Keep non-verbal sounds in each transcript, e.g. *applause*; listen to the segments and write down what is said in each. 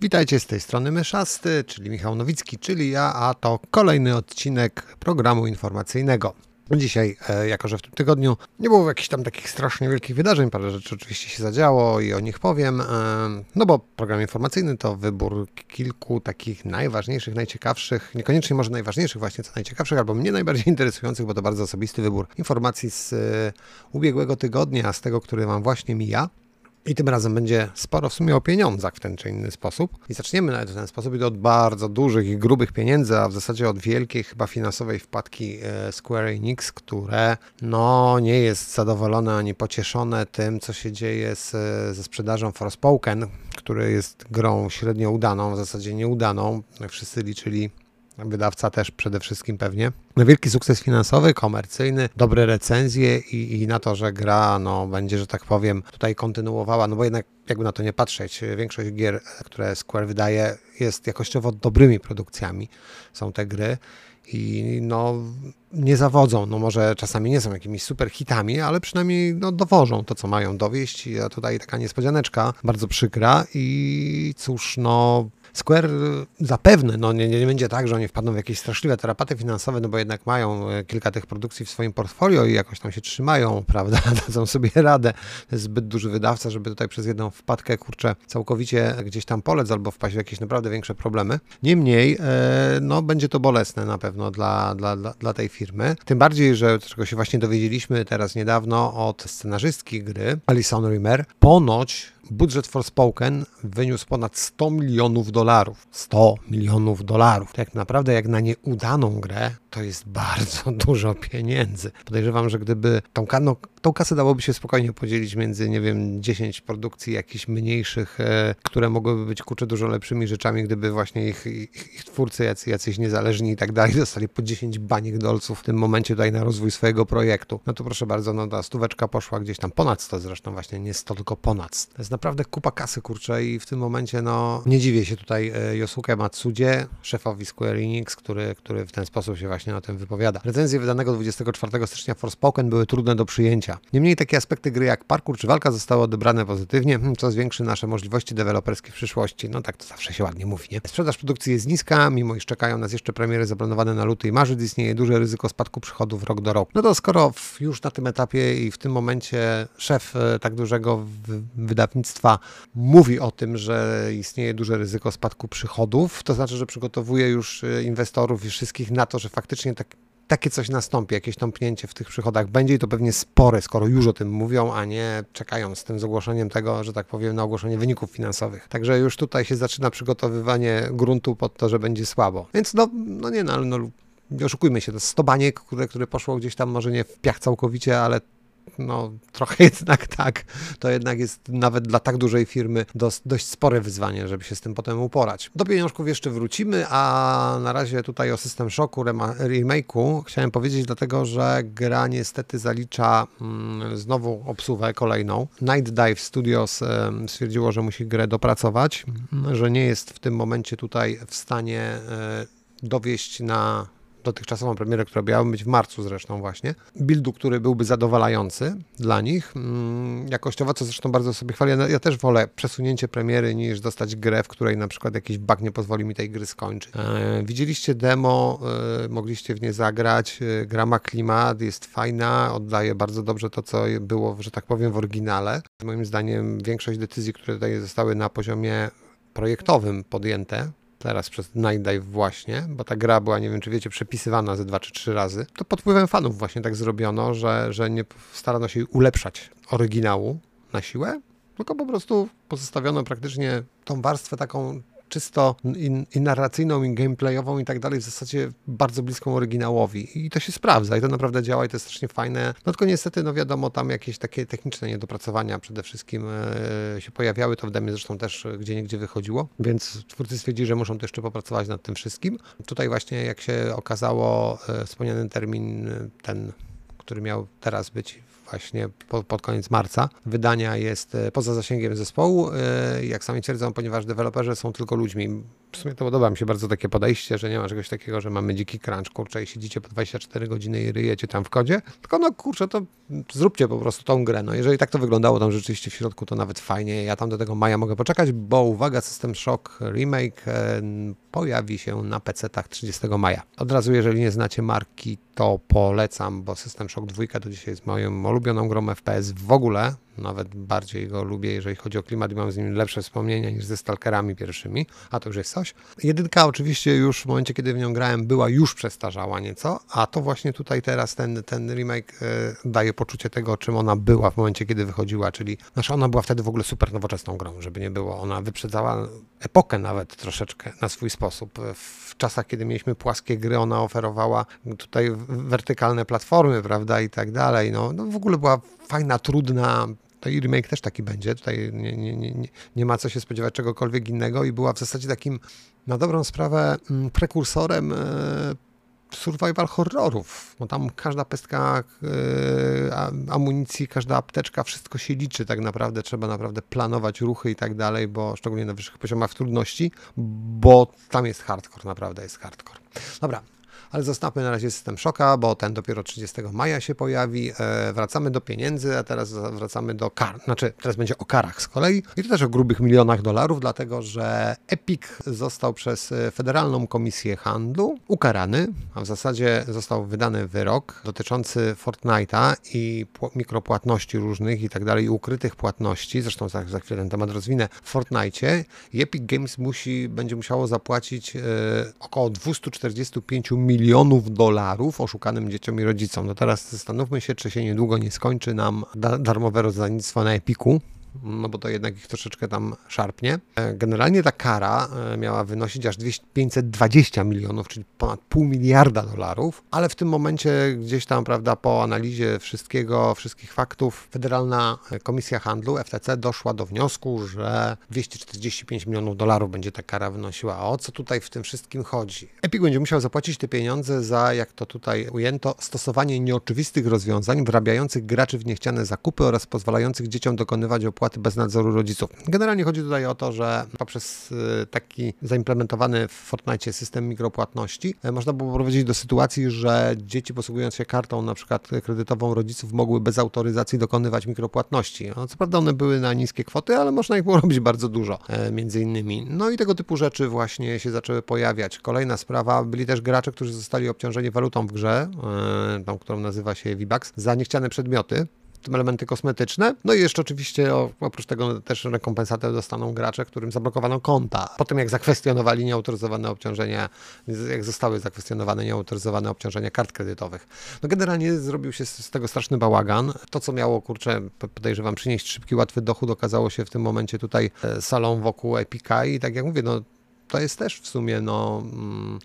Witajcie z tej strony Myszasty, czyli Michał Nowicki, czyli ja, a to kolejny odcinek programu informacyjnego. Dzisiaj, e, jako że w tym tygodniu nie było jakichś tam takich strasznie wielkich wydarzeń, parę rzeczy oczywiście się zadziało i o nich powiem, e, no bo program informacyjny to wybór kilku takich najważniejszych, najciekawszych, niekoniecznie może najważniejszych właśnie, co najciekawszych, albo mnie najbardziej *laughs* interesujących, bo to bardzo osobisty wybór informacji z e, ubiegłego tygodnia, z tego, który Wam właśnie mija. I tym razem będzie sporo w sumie o pieniądzach w ten czy inny sposób. I zaczniemy nawet w ten sposób i to od bardzo dużych i grubych pieniędzy, a w zasadzie od wielkiej chyba finansowej wpadki e, Square Enix, które no nie jest zadowolone ani pocieszone tym, co się dzieje z, ze sprzedażą Forspoken, który jest grą średnio udaną, w zasadzie nieudaną. Wszyscy liczyli wydawca też przede wszystkim pewnie. Wielki sukces finansowy, komercyjny, dobre recenzje i, i, na to, że gra no, będzie, że tak powiem, tutaj kontynuowała, no bo jednak jakby na to nie patrzeć, większość gier, które Square wydaje jest jakościowo dobrymi produkcjami, są te gry i no nie zawodzą, no może czasami nie są jakimiś super hitami, ale przynajmniej no, dowożą to, co mają dowieść, a tutaj taka niespodzianeczka, bardzo przykra i cóż, no Square zapewne, no nie, nie będzie tak, że oni wpadną w jakieś straszliwe tarapaty finansowe, no bo jednak mają e, kilka tych produkcji w swoim portfolio i jakoś tam się trzymają, *laughs* prawda, dadzą sobie radę. Zbyt duży wydawca, żeby tutaj przez jedną wpadkę, kurczę, całkowicie gdzieś tam polec albo wpaść w jakieś naprawdę większe problemy. Niemniej, e, no będzie to bolesne na pewno dla, dla, dla, dla tej firmy. Tym bardziej, że czego się właśnie dowiedzieliśmy teraz niedawno od scenarzystki gry, Alison Rimmer, ponoć budżet Forspoken wyniósł ponad 100 milionów dolarów. 100 milionów dolarów. Tak naprawdę jak na nieudaną grę, to jest bardzo *laughs* dużo pieniędzy. Podejrzewam, że gdyby tą, no, tą kasę dałoby się spokojnie podzielić między, nie wiem, 10 produkcji jakichś mniejszych, e, które mogłyby być kurczę dużo lepszymi rzeczami, gdyby właśnie ich, ich, ich twórcy, jacy, jacyś niezależni i tak dalej, dostali po 10 baniek dolców w tym momencie tutaj na rozwój swojego projektu. No to proszę bardzo, no ta stóweczka poszła gdzieś tam ponad 100 zresztą właśnie, nie 100, tylko ponad 100. To jest naprawdę kupa kasy, kurczę i w tym momencie, no nie dziwię się tutaj e, Yosuke Matsudzie, szefowi Square Enix, który, który w ten sposób się właśnie o tym wypowiada. Recenzje wydanego 24 stycznia Forspoken były trudne do przyjęcia. Niemniej takie aspekty gry jak parkour czy walka zostały odebrane pozytywnie, co zwiększy nasze możliwości deweloperskie w przyszłości. No tak to zawsze się ładnie mówi, nie? Sprzedaż produkcji jest niska, mimo iż czekają nas jeszcze premiery zaplanowane na luty i marzec, istnieje duże ryzyko spadku przychodów rok do roku. No to skoro już na tym etapie i w tym momencie szef e, tak dużego wydawnictwa mówi o tym, że istnieje duże ryzyko spadku przychodów, to znaczy, że przygotowuje już e, inwestorów i wszystkich na to, że faktycznie tak takie coś nastąpi, jakieś tąpnięcie w tych przychodach będzie i to pewnie spore, skoro już o tym mówią, a nie czekają z tym z ogłoszeniem tego, że tak powiem, na ogłoszenie wyników finansowych. Także już tutaj się zaczyna przygotowywanie gruntu pod to, że będzie słabo. Więc no, no nie, no, no nie oszukujmy się, to 100 baniek, które, które poszło gdzieś tam może nie w piach całkowicie, ale no trochę *laughs* jednak tak, to jednak jest nawet dla tak dużej firmy dość, dość spore wyzwanie, żeby się z tym potem uporać. Do pieniążków jeszcze wrócimy, a na razie tutaj o System Shocku remake'u chciałem powiedzieć dlatego, że gra niestety zalicza mm, znowu obsługę kolejną. Night Dive Studios e, stwierdziło, że musi grę dopracować, że nie jest w tym momencie tutaj w stanie e, dowieść na dotychczasową premierę, która miała być w marcu zresztą właśnie, buildu, który byłby zadowalający dla nich. Mm, jakościowo, co zresztą bardzo sobie chwalę. Ja też wolę przesunięcie premiery niż dostać grę, w której na przykład jakiś bug nie pozwoli mi tej gry skończyć. E, widzieliście demo, e, mogliście w nie zagrać. E, gra ma klimat, jest fajna, oddaje bardzo dobrze to, co było, że tak powiem, w oryginale. Moim zdaniem większość decyzji, które tutaj zostały na poziomie projektowym podjęte, teraz przez Night właśnie, bo ta gra była, nie wiem czy wiecie, przepisywana ze dwa czy trzy razy, to pod wpływem fanów właśnie tak zrobiono, że, że nie starano się ulepszać oryginału na siłę, tylko po prostu pozostawiono praktycznie tą warstwę taką czysto i, i narracyjną, i gameplayową i tak dalej, w zasadzie bardzo bliską oryginałowi. I to się sprawdza i to naprawdę działa i to jest strasznie fajne. No tylko niestety, no wiadomo, tam jakieś takie techniczne niedopracowania przede wszystkim e, się pojawiały, to w demie zresztą też gdzie niegdzie wychodziło, więc twórcy stwierdzili, że muszą to jeszcze popracować nad tym wszystkim. Tutaj właśnie, jak się okazało, e, wspomniany termin ten, który miał teraz być właśnie pod, koniec marca wydania jest e, poza zasięgiem zespołu, e, jak sami twierdzą, ponieważ deweloperzy są tylko ludźmi. W sumie to podoba mi się bardzo takie podejście, że nie ma czegoś takiego, że mamy dziki crunch, kurczę, i siedzicie po 24 godziny i ryjecie tam w kodzie, tylko no kurczę, to zróbcie po prostu tą grę. No jeżeli tak to wyglądało tam rzeczywiście w środku, to nawet fajnie. Ja tam do tego maja mogę poczekać, bo uwaga, System Shock Remake e, pojawi się na PC-tach 30 maja. Od razu, jeżeli nie znacie marki, to polecam, bo System Shock 2 to dzisiaj jest moją ulubioną grą FPS w ogóle. Nawet bardziej go lubię, jeżeli chodzi o klimat i mam z nim lepsze wspomnienia niż ze Stalkerami pierwszymi, a to już jest coś. Jedynka oczywiście już w momencie, kiedy w nią grałem, była już przestarzała nieco, a to właśnie tutaj teraz ten, ten remake y, daje poczucie tego, czym ona była w momencie, kiedy wychodziła, czyli nasza ona była wtedy w ogóle super nowoczesną grą, żeby nie było. Ona wyprzedzała epokę nawet troszeczkę na swój sposób. W czasach, kiedy mieliśmy płaskie gry, ona oferowała tutaj wertykalne platformy, prawda, i tak dalej. No, no w ogóle była fajna, trudna, to i remake też taki będzie. Tutaj nie, nie, nie, nie ma co się spodziewać czegokolwiek innego i była w zasadzie takim, na dobrą sprawę, mm, prekursorem e, survival horrorów, bo tam każda pestka e, amunicji, każda apteczka, wszystko się liczy tak naprawdę, trzeba naprawdę planować ruchy i tak dalej, bo szczególnie na wyższych poziomach trudności, bo tam jest hardcore, naprawdę jest hardcore. Dobra, ale zostawmy na razie system szoka, bo ten dopiero 30 maja się pojawi. E, wracamy do pieniędzy, a teraz wracamy do kar. Znaczy, teraz będzie o karach z kolei. I to też o grubych milionach dolarów, dlatego że Epic został przez e, Federalną Komisję Handlu ukarany, a w zasadzie został wydany wyrok dotyczący Fortnite'a i mikropłatności różnych i tak dalej, ukrytych płatności. Zresztą za, za chwilę ten temat rozwinę w Fortnite. I Epic Games musi, będzie musiało zapłacić e, około 245 milionów milionów dolarów oszukanym dzieciom i rodzicom. No teraz zastanówmy się, czy się niedługo nie skończy nam darmowe rozdawnictwo na Epiku, no bo to jednak ich troszeczkę tam szarpnie. E, generalnie ta kara e, miała wynosić aż 520 milionów, czyli ponad pół miliarda dolarów, ale w tym momencie gdzieś tam, prawda, po analizie wszystkiego, wszystkich faktów, Federalna Komisja Handlu, FTC, doszła do wniosku, że 245 milionów dolarów będzie ta kara wynosiła. A o co tutaj w tym wszystkim chodzi? Epic będzie musiał zapłacić te pieniądze za, jak to tutaj ujęto, stosowanie nieoczywistych rozwiązań wrabiających graczy w niechciane zakupy oraz pozwalających dzieciom dokonywać opłat opłaty bez nadzoru rodziców. Generalnie chodzi tutaj o to, że poprzez y, taki zaimplementowany w Fortnite system mikropłatności e, można było prowadzić do sytuacji, że dzieci posługując się kartą na przykład kredytową rodziców mogły bez autoryzacji dokonywać mikropłatności. No, co prawda one były na niskie kwoty, ale można ich było *laughs* robić bardzo dużo e, między innymi. No i tego typu rzeczy właśnie się zaczęły pojawiać. Kolejna sprawa, byli też gracze, którzy zostali obciążeni walutą w grze, tą, którą nazywa się V-Bucks, za niechciane przedmioty tym elementy kosmetyczne. No i jeszcze oczywiście oprócz tego też rekompensatę dostaną gracze, którym zablokowano konta. Po tym jak zakwestionowali nieautoryzowane obciążenia, jak zostały zakwestionowane nieautoryzowane obciążenia kart kredytowych. No generalnie zrobił się z tego straszny bałagan. To, co miało, kurczę, podejrzewam, przynieść szybki, łatwy dochód, okazało się w tym momencie tutaj e, salą wokół Epica i tak jak mówię, no to jest też w sumie, no... Mm,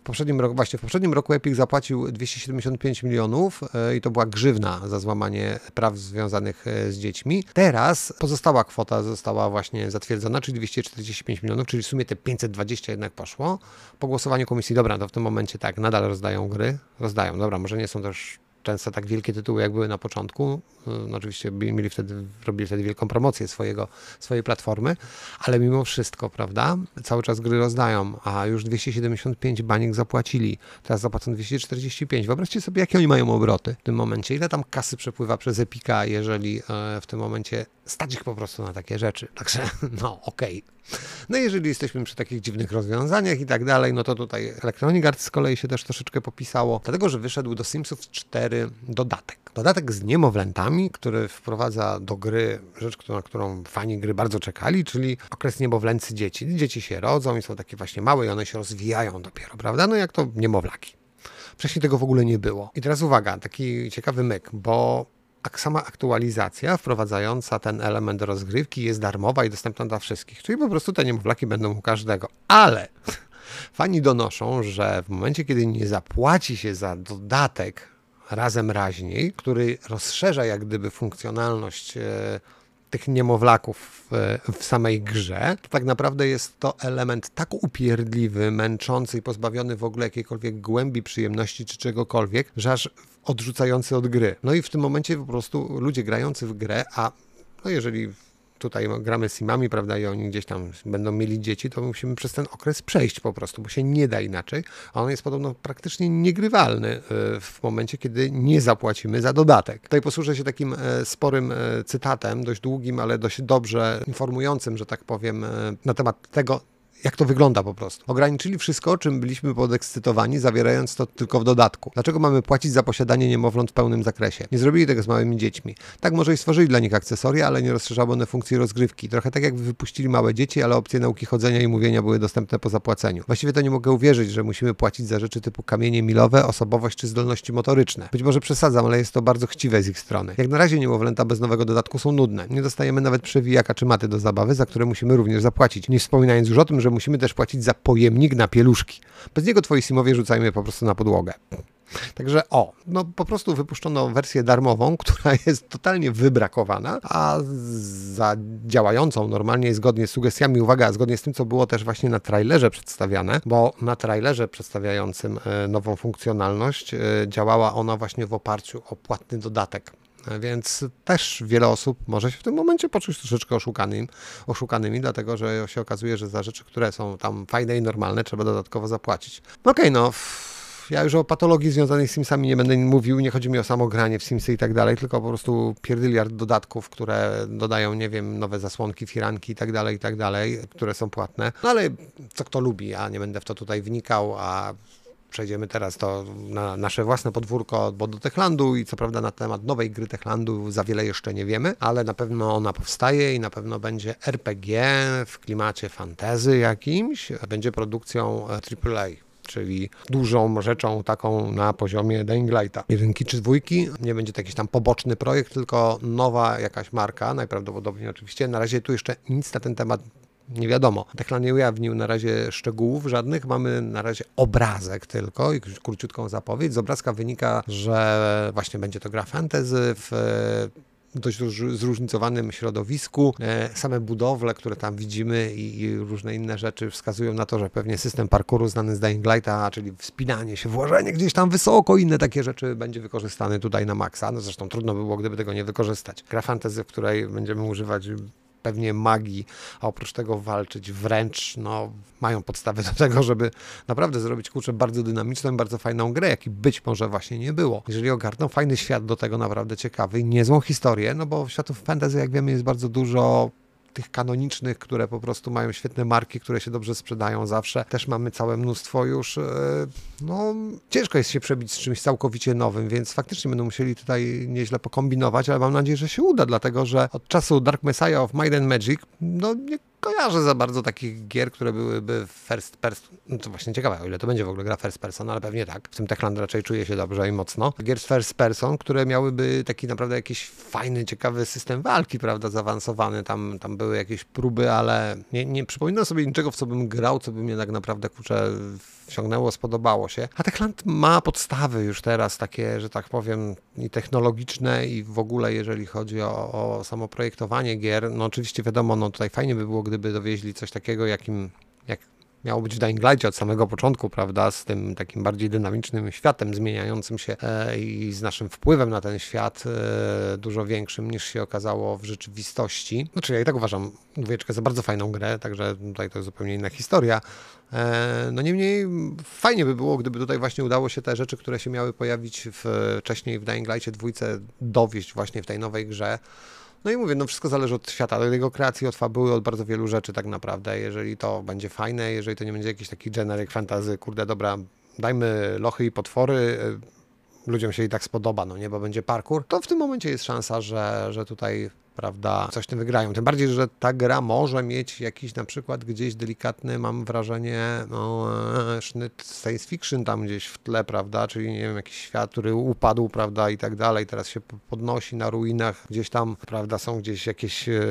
w poprzednim roku, właśnie w poprzednim roku Epic zapłacił 275 milionów e, i to była grzywna za złamanie praw związanych e, z dziećmi. Teraz pozostała kwota została właśnie zatwierdzona, czyli 245 milionów, czyli w sumie te 520 jednak poszło. Po głosowaniu komisji, dobra, to w tym momencie tak, nadal rozdają gry, rozdają, dobra, może nie są też często tak wielkie tytuły, jak były na początku. No, oczywiście mieli wtedy, robili wtedy wielką promocję swojego, swojej platformy, ale mimo wszystko, prawda, cały czas gry rozdają, a już 275 baniek zapłacili, teraz zapłacą 245. Wyobraźcie sobie, jakie oni mają obroty w tym momencie, ile tam kasy przepływa przez Epika, jeżeli e, w tym momencie stać ich po prostu na takie rzeczy. Także, no, okej. Okay. No jeżeli jesteśmy przy takich dziwnych rozwiązaniach i tak dalej, no to tutaj Electronic Arts z kolei się też troszeczkę popisało, dlatego że wyszedł do Simsów 4 dodatek. Dodatek z niemowlętami, który wprowadza do gry rzecz, na którą fani gry bardzo czekali, czyli okres niemowlęcy dzieci. Dzieci się rodzą i są takie właśnie małe i one się rozwijają dopiero, prawda? No jak to niemowlaki. Wcześniej tego w ogóle nie było. I teraz uwaga, taki ciekawy myk, bo sama aktualizacja wprowadzająca ten element rozgrywki jest darmowa i dostępna dla wszystkich. Czyli po prostu te niemowlaki będą u każdego. Ale *laughs* fani donoszą, że w momencie, kiedy nie zapłaci się za dodatek razem raźniej, który rozszerza jak gdyby funkcjonalność e, tych niemowlaków w, samej grze, to tak naprawdę jest to element tak upierdliwy, męczący i pozbawiony w ogóle jakiejkolwiek głębi przyjemności czy czegokolwiek, że aż odrzucający od gry. No i w tym momencie po prostu ludzie grający w grę, a no jeżeli tutaj gramy z simami, prawda, i oni gdzieś tam będą mieli dzieci, to musimy przez ten okres przejść po prostu, bo się nie da inaczej, a on jest podobno praktycznie niegrywalny e, w momencie, kiedy nie zapłacimy za dodatek. Tutaj posłużę się takim e, sporym e, cytatem, dość długim, ale dość dobrze informującym, że tak powiem, na temat tego, jak to wygląda po prostu. Ograniczyli wszystko, czym byliśmy podekscytowani, zawierając to tylko w dodatku. Dlaczego mamy płacić za posiadanie niemowląt w pełnym zakresie? Nie zrobili tego z małymi dziećmi. Tak może i stworzyli dla nich akcesoria, ale nie rozszerzały one funkcji rozgrywki. Trochę tak jakby wypuścili małe dzieci, ale opcje nauki chodzenia i mówienia były dostępne po zapłaceniu. Właściwie to nie mogę uwierzyć, że musimy płacić za rzeczy typu kamienie milowe, osobowość czy zdolności motoryczne. Być może przesadzam, ale jest to bardzo chciwe z ich strony. Jak na razie niemowlęta bez nowego dodatku są nudne. Nie dostajemy nawet przewijaka czy maty do zabawy, za które musimy również zapłacić. Nie wspominając już o tym, że musimy też płacić za pojemnik na pieluszki. Bez niego twoi simowie rzucajmy po prostu na podłogę. Także o, no po prostu wypuszczono wersję darmową, *laughs* która jest totalnie wybrakowana, a za działającą normalnie zgodnie z sugestiami, uwaga, zgodnie z tym, co było też właśnie na trailerze przedstawiane, bo na trailerze przedstawiającym e, nową funkcjonalność e, działała ona właśnie w oparciu o płatny dodatek. Więc też wiele osób może się w tym momencie poczuć troszeczkę oszukanym, oszukanymi, dlatego że się okazuje, że za rzeczy, które są tam fajne i normalne, trzeba dodatkowo zapłacić. Okej, okay, no. Ja już o patologii związanej z Simsami nie będę mówił, nie chodzi mi o samo granie w Simsy i tak dalej, tylko po prostu pierdyliard dodatków, które dodają, nie wiem, nowe zasłonki, firanki i tak dalej, i tak dalej, które są płatne. No ale co kto lubi, ja nie będę w to tutaj wnikał, a przejdziemy teraz to na nasze własne podwórko, bo do Techlandu i co prawda na temat nowej gry Techlandu za wiele jeszcze nie wiemy, ale na pewno ona powstaje i na pewno będzie RPG w klimacie fantazy jakimś, będzie produkcją AAA czyli dużą rzeczą taką na poziomie Dying Lighta. Jedynki czy dwójki, nie będzie to jakiś tam poboczny projekt, tylko nowa jakaś marka, najprawdopodobniej oczywiście. Na razie tu jeszcze nic na ten temat nie wiadomo. Techland nie ujawnił na razie szczegółów żadnych, mamy na razie obrazek tylko i króciutką zapowiedź. Z obrazka wynika, że właśnie będzie to gra fantasy w dość zróżnicowanym środowisku. E, same budowle, które tam widzimy i, i, różne inne rzeczy wskazują na to, że pewnie system parkouru znany z Dying Lighta, czyli wspinanie się, włożenie gdzieś tam wysoko, inne takie rzeczy będzie wykorzystany tutaj na maksa. No zresztą trudno by było, gdyby tego nie wykorzystać. Gra fantasy, w której będziemy używać pewnie magii, a oprócz tego walczyć wręcz, no, mają podstawy *laughs* do tego, żeby naprawdę zrobić, kurczę, bardzo dynamiczną i bardzo fajną grę, jaki być może właśnie nie było. Jeżeli ogarną fajny świat do tego, naprawdę ciekawy, niezłą historię, no bo światów fantasy, jak wiemy, jest bardzo dużo tych kanonicznych, które po prostu mają świetne marki, które się dobrze sprzedają zawsze. Też mamy całe mnóstwo już, e, no ciężko jest się przebić z czymś całkowicie nowym, więc faktycznie będą musieli tutaj nieźle pokombinować, ale mam nadzieję, że się uda, dlatego że od czasu Dark Messiah of Might and Magic, no nie kojarzę za bardzo takich gier, które byłyby first person. No to właśnie ciekawe, o ile to będzie w ogóle gra first person, ale pewnie tak. W tym Techland raczej czuje się dobrze i mocno. Gier first person, które miałyby taki naprawdę jakiś fajny, ciekawy system walki, prawda, zaawansowany. Tam, tam były jakieś próby, ale nie, nie przypominam sobie niczego, w co bym grał, co by mnie tak naprawdę, kurczę, wciągnęło, spodobało się. A Techland ma podstawy już teraz takie, że tak powiem, i technologiczne i w ogóle jeżeli chodzi o, o samo projektowanie gier. No oczywiście wiadomo, no tutaj fajnie by było, gdyby dowieźli coś takiego, jakim, jak miało być w Dying Light od samego początku, prawda, z tym takim bardziej dynamicznym światem zmieniającym się e, i z naszym wpływem na ten świat e, dużo większym niż się okazało w rzeczywistości. Znaczy ja i tak uważam dwójeczkę za bardzo fajną grę, także tutaj to jest zupełnie inna historia. E, no niemniej fajnie by było, gdyby tutaj właśnie udało się te rzeczy, które się miały pojawić w, wcześniej w Dying Light dwójce dowieść właśnie w tej nowej grze. No i mówię, no wszystko zależy od świata, od jego kreacji, od fabuły, od bardzo wielu rzeczy tak naprawdę. Jeżeli to będzie fajne, jeżeli to nie będzie jakiś taki generic fantazy, kurde, dobra, dajmy lochy i potwory, e, ludziom się i tak spodoba, no nie, bo będzie parkour, to w tym momencie jest szansa, że, że tutaj prawda, coś tym wygrają. Tym bardziej, że ta gra może mieć jakiś na przykład gdzieś delikatny, mam wrażenie, no, e, sznyt science fiction tam gdzieś w tle, prawda, czyli nie wiem, jakiś świat, który upadł, prawda, i tak dalej, teraz się podnosi na ruinach, gdzieś tam, prawda, są gdzieś jakieś e,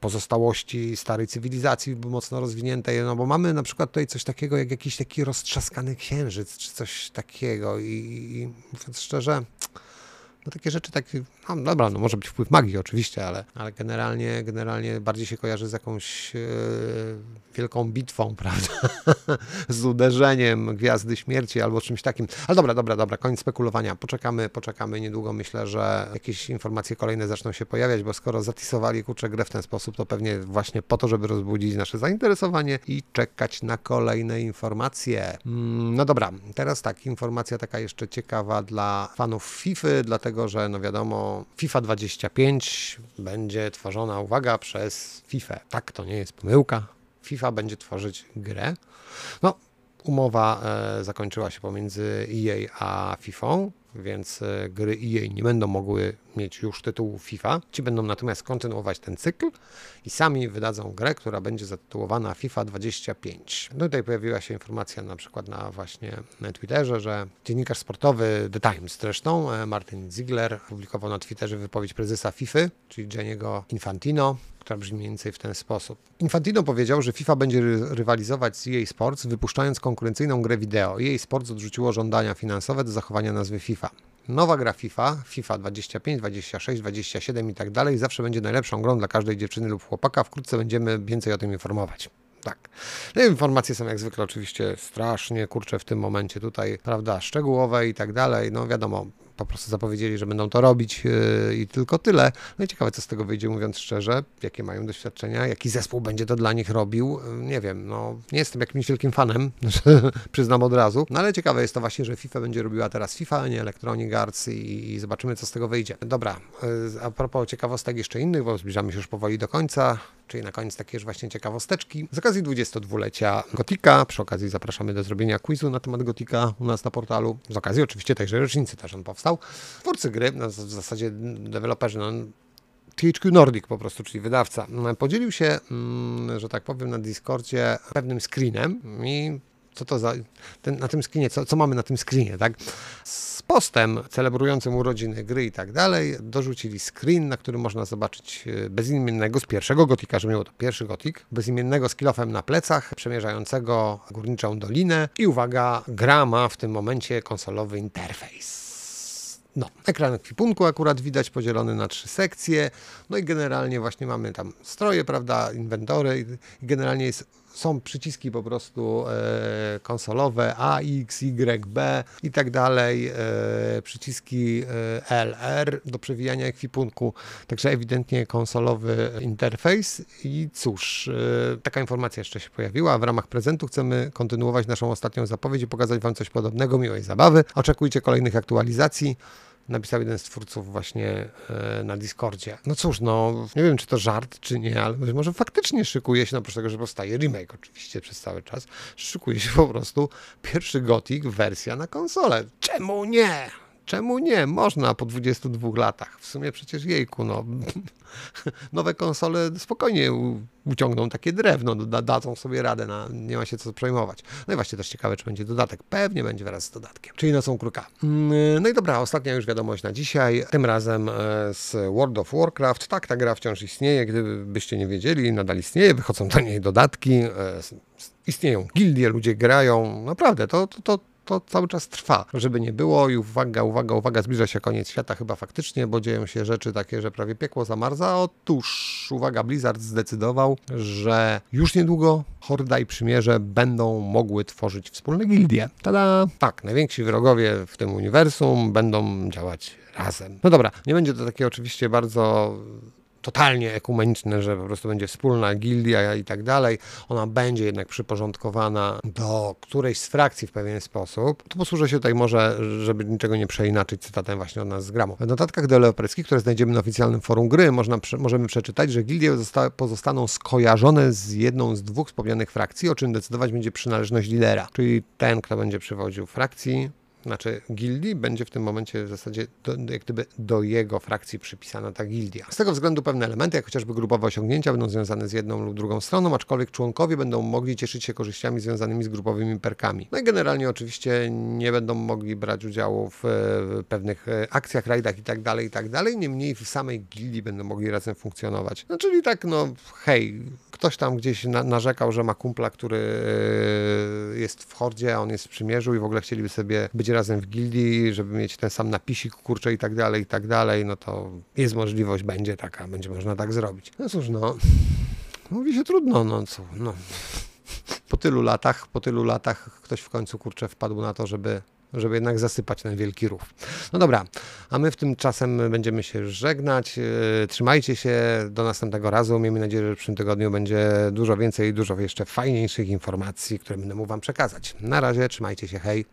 pozostałości starej cywilizacji mocno rozwiniętej, no bo mamy na przykład tutaj coś takiego, jak jakiś taki roztrzaskany księżyc, czy coś takiego. I, i mówiąc szczerze, No takie rzeczy, tak, no dobra, no może być wpływ magii oczywiście, ale, ale generalnie, generalnie bardziej się kojarzy z jakąś e, wielką bitwą, *laughs* prawda? z uderzeniem Gwiazdy Śmierci albo czymś takim. Ale dobra, dobra, dobra, koniec spekulowania. Poczekamy, poczekamy niedługo. Myślę, że jakieś informacje kolejne zaczną się pojawiać, bo skoro zatisowali kurczę grę w ten sposób, to pewnie właśnie po to, żeby rozbudzić nasze zainteresowanie i czekać na kolejne informacje. Mm, no dobra, teraz tak, informacja taka jeszcze ciekawa dla fanów FIFA, dlatego że no wiadomo, FIFA 25 będzie tworzona, uwaga, przez FIFA. Tak, to nie jest pomyłka. FIFA będzie tworzyć grę. No, umowa e, zakończyła się pomiędzy EA a FIFA więc e, gry EA nie będą mogły mieć już tytułu FIFA. Ci będą natomiast kontynuować ten cykl i sami wydadzą grę, która będzie zatytułowana FIFA 25. No tutaj pojawiła się informacja na przykład na właśnie na Twitterze, że dziennikarz sportowy The Times zresztą, e, Martin Ziegler, publikował na Twitterze wypowiedź prezesa FIFA, czyli Gianniego Infantino, która brzmi mniej więcej w ten sposób. Infantino powiedział, że FIFA będzie rywalizować z EA Sports, wypuszczając konkurencyjną grę wideo. EA Sports odrzuciło żądania finansowe do zachowania nazwy FIFA. Nowa gra FIFA, FIFA 25, 26, 27 i tak dalej, zawsze będzie najlepszą grą dla każdej dziewczyny lub chłopaka. Wkrótce będziemy więcej o tym informować. Tak. No informacje są jak zwykle oczywiście strasznie kurcze w tym momencie tutaj, prawda, szczegółowe i tak dalej. No wiadomo, po prostu zapowiedzieli, że będą to robić yy, i tylko tyle. No i ciekawe, co z tego wyjdzie, mówiąc szczerze, jakie mają doświadczenia, jaki zespół będzie to dla nich robił. Yy, nie wiem, no nie jestem jakimś wielkim fanem, *laughs* przyznam od razu, no ale ciekawe jest to właśnie, że FIFA będzie robiła teraz FIFA, a nie Electronic Arts i, i zobaczymy, co z tego wyjdzie. Dobra, yy, a propos ciekawostek jeszcze innych, bo zbliżamy się już powoli do końca, czyli na koniec takie już właśnie ciekawosteczki. Z okazji 22-lecia Gotika, przy okazji zapraszamy do zrobienia quizu na temat Gotika u nas na portalu. Z okazji oczywiście tejże rocznicy też on powstał. Twórcy gry, no w zasadzie deweloperzy, no THQ Nordic po prostu, czyli wydawca, podzielił się, mm, że tak powiem, na Discordzie pewnym screenem i co to za, ten, na tym screenie, co, co mamy na tym screenie, tak? Z postem celebrującym urodziny gry i tak dalej, dorzucili screen, na którym można zobaczyć e, bezimiennego z pierwszego gotika, że miał to pierwszy gotik, bezimiennego z kilofem na plecach, przemierzającego górniczą dolinę i uwaga, gra ma w tym momencie konsolowy interfejs. No, ekran ekwipunku akurat widać podzielony na trzy sekcje. No i generalnie właśnie mamy tam stroje, prawda, inwentory i generalnie jest, są przyciski po prostu e, konsolowe A, X, Y, B i tak dalej, e, przyciski e, LR do przewijania ekwipunku, także ewidentnie konsolowy interfejs i cóż, taka informacja jeszcze się pojawiła. W ramach prezentu chcemy kontynuować naszą ostatnią zapowiedź i pokazać Wam coś podobnego, miłej zabawy. Oczekujcie kolejnych aktualizacji napisał jeden z twórców właśnie e, na Discordzie. No cóż, no nie wiem, czy to żart, czy nie, ale może faktycznie szykuje się, no oprócz tego, że powstaje remake oczywiście przez cały czas, szykuje się po prostu pierwszy Gothic wersja na konsolę. Czemu nie? Czemu nie? Można po 22 latach. W sumie przecież jejku, no. *laughs* Nowe konsole spokojnie uciągną takie drewno, dadzą sobie radę, na, nie ma się co przejmować. No i właśnie też ciekawe, czy będzie dodatek. Pewnie będzie wraz z dodatkiem. Czyli nocą kruka. Mm, no i dobra, ostatnia już wiadomość na dzisiaj. Tym razem e, z World of Warcraft. Tak, ta gra wciąż istnieje. Gdybyście nie wiedzieli, nadal istnieje. Wychodzą do niej dodatki. E, istnieją gildie, ludzie grają. Naprawdę, to, to, to to cały czas trwa, żeby nie było i uwaga, uwaga, uwaga, zbliża się koniec świata chyba faktycznie, bo dzieją się rzeczy takie, że prawie piekło zamarza. Otóż, uwaga, Blizzard zdecydował, że już niedługo Horda i Przymierze będą mogły tworzyć wspólne gildie. Tada! Tak, najwięksi wrogowie w tym uniwersum będą działać razem. No dobra, nie będzie to takie oczywiście bardzo totalnie ekumeniczne, że po prostu będzie wspólna gildia i tak dalej, ona będzie jednak przyporządkowana do którejś z frakcji w pewien sposób, to posłużę się tutaj może, żeby niczego nie przeinaczyć, cytatem właśnie od nas z Gramu. W notatkach deweloperskich, które znajdziemy na oficjalnym forum gry, można, możemy przeczytać, że gildie pozostaną skojarzone z jedną z dwóch wspomnianych frakcji, o czym decydować będzie przynależność lidera, czyli ten, kto będzie przywodził frakcji, znaczy gildii, będzie w tym momencie w zasadzie do, jak gdyby do jego frakcji przypisana ta gildia. Z tego względu pewne elementy, jak chociażby grupowe osiągnięcia, będą związane z jedną lub drugą stroną, aczkolwiek członkowie będą mogli cieszyć się korzyściami związanymi z grupowymi perkami. No i generalnie oczywiście nie będą mogli brać udziału w, w pewnych e, akcjach, rajdach tak tak dalej. Niemniej w samej gildii będą mogli razem funkcjonować. No czyli tak, no hej, ktoś tam gdzieś na, narzekał, że ma kumpla, który e, jest w hordzie, a on jest w przymierzu i w ogóle chcieliby sobie być razem w gildii, żeby mieć ten sam napisik, kurczę i tak dalej, i tak dalej, no to jest możliwość, będzie taka, będzie można tak zrobić. No cóż, no, mówi się trudno, no co, no. Po tylu latach, po tylu latach ktoś w końcu, kurczę, wpadł na to, żeby żeby jednak zasypać ten wielki rów. No dobra, a my w tym czasem będziemy się żegnać. Yy, Trzymajcie się do następnego razu. Miejmy nadzieję, że w przyszłym tygodniu będzie dużo więcej, dużo jeszcze fajniejszych informacji, które będę mógł Wam przekazać. Na razie, trzymajcie się, hej.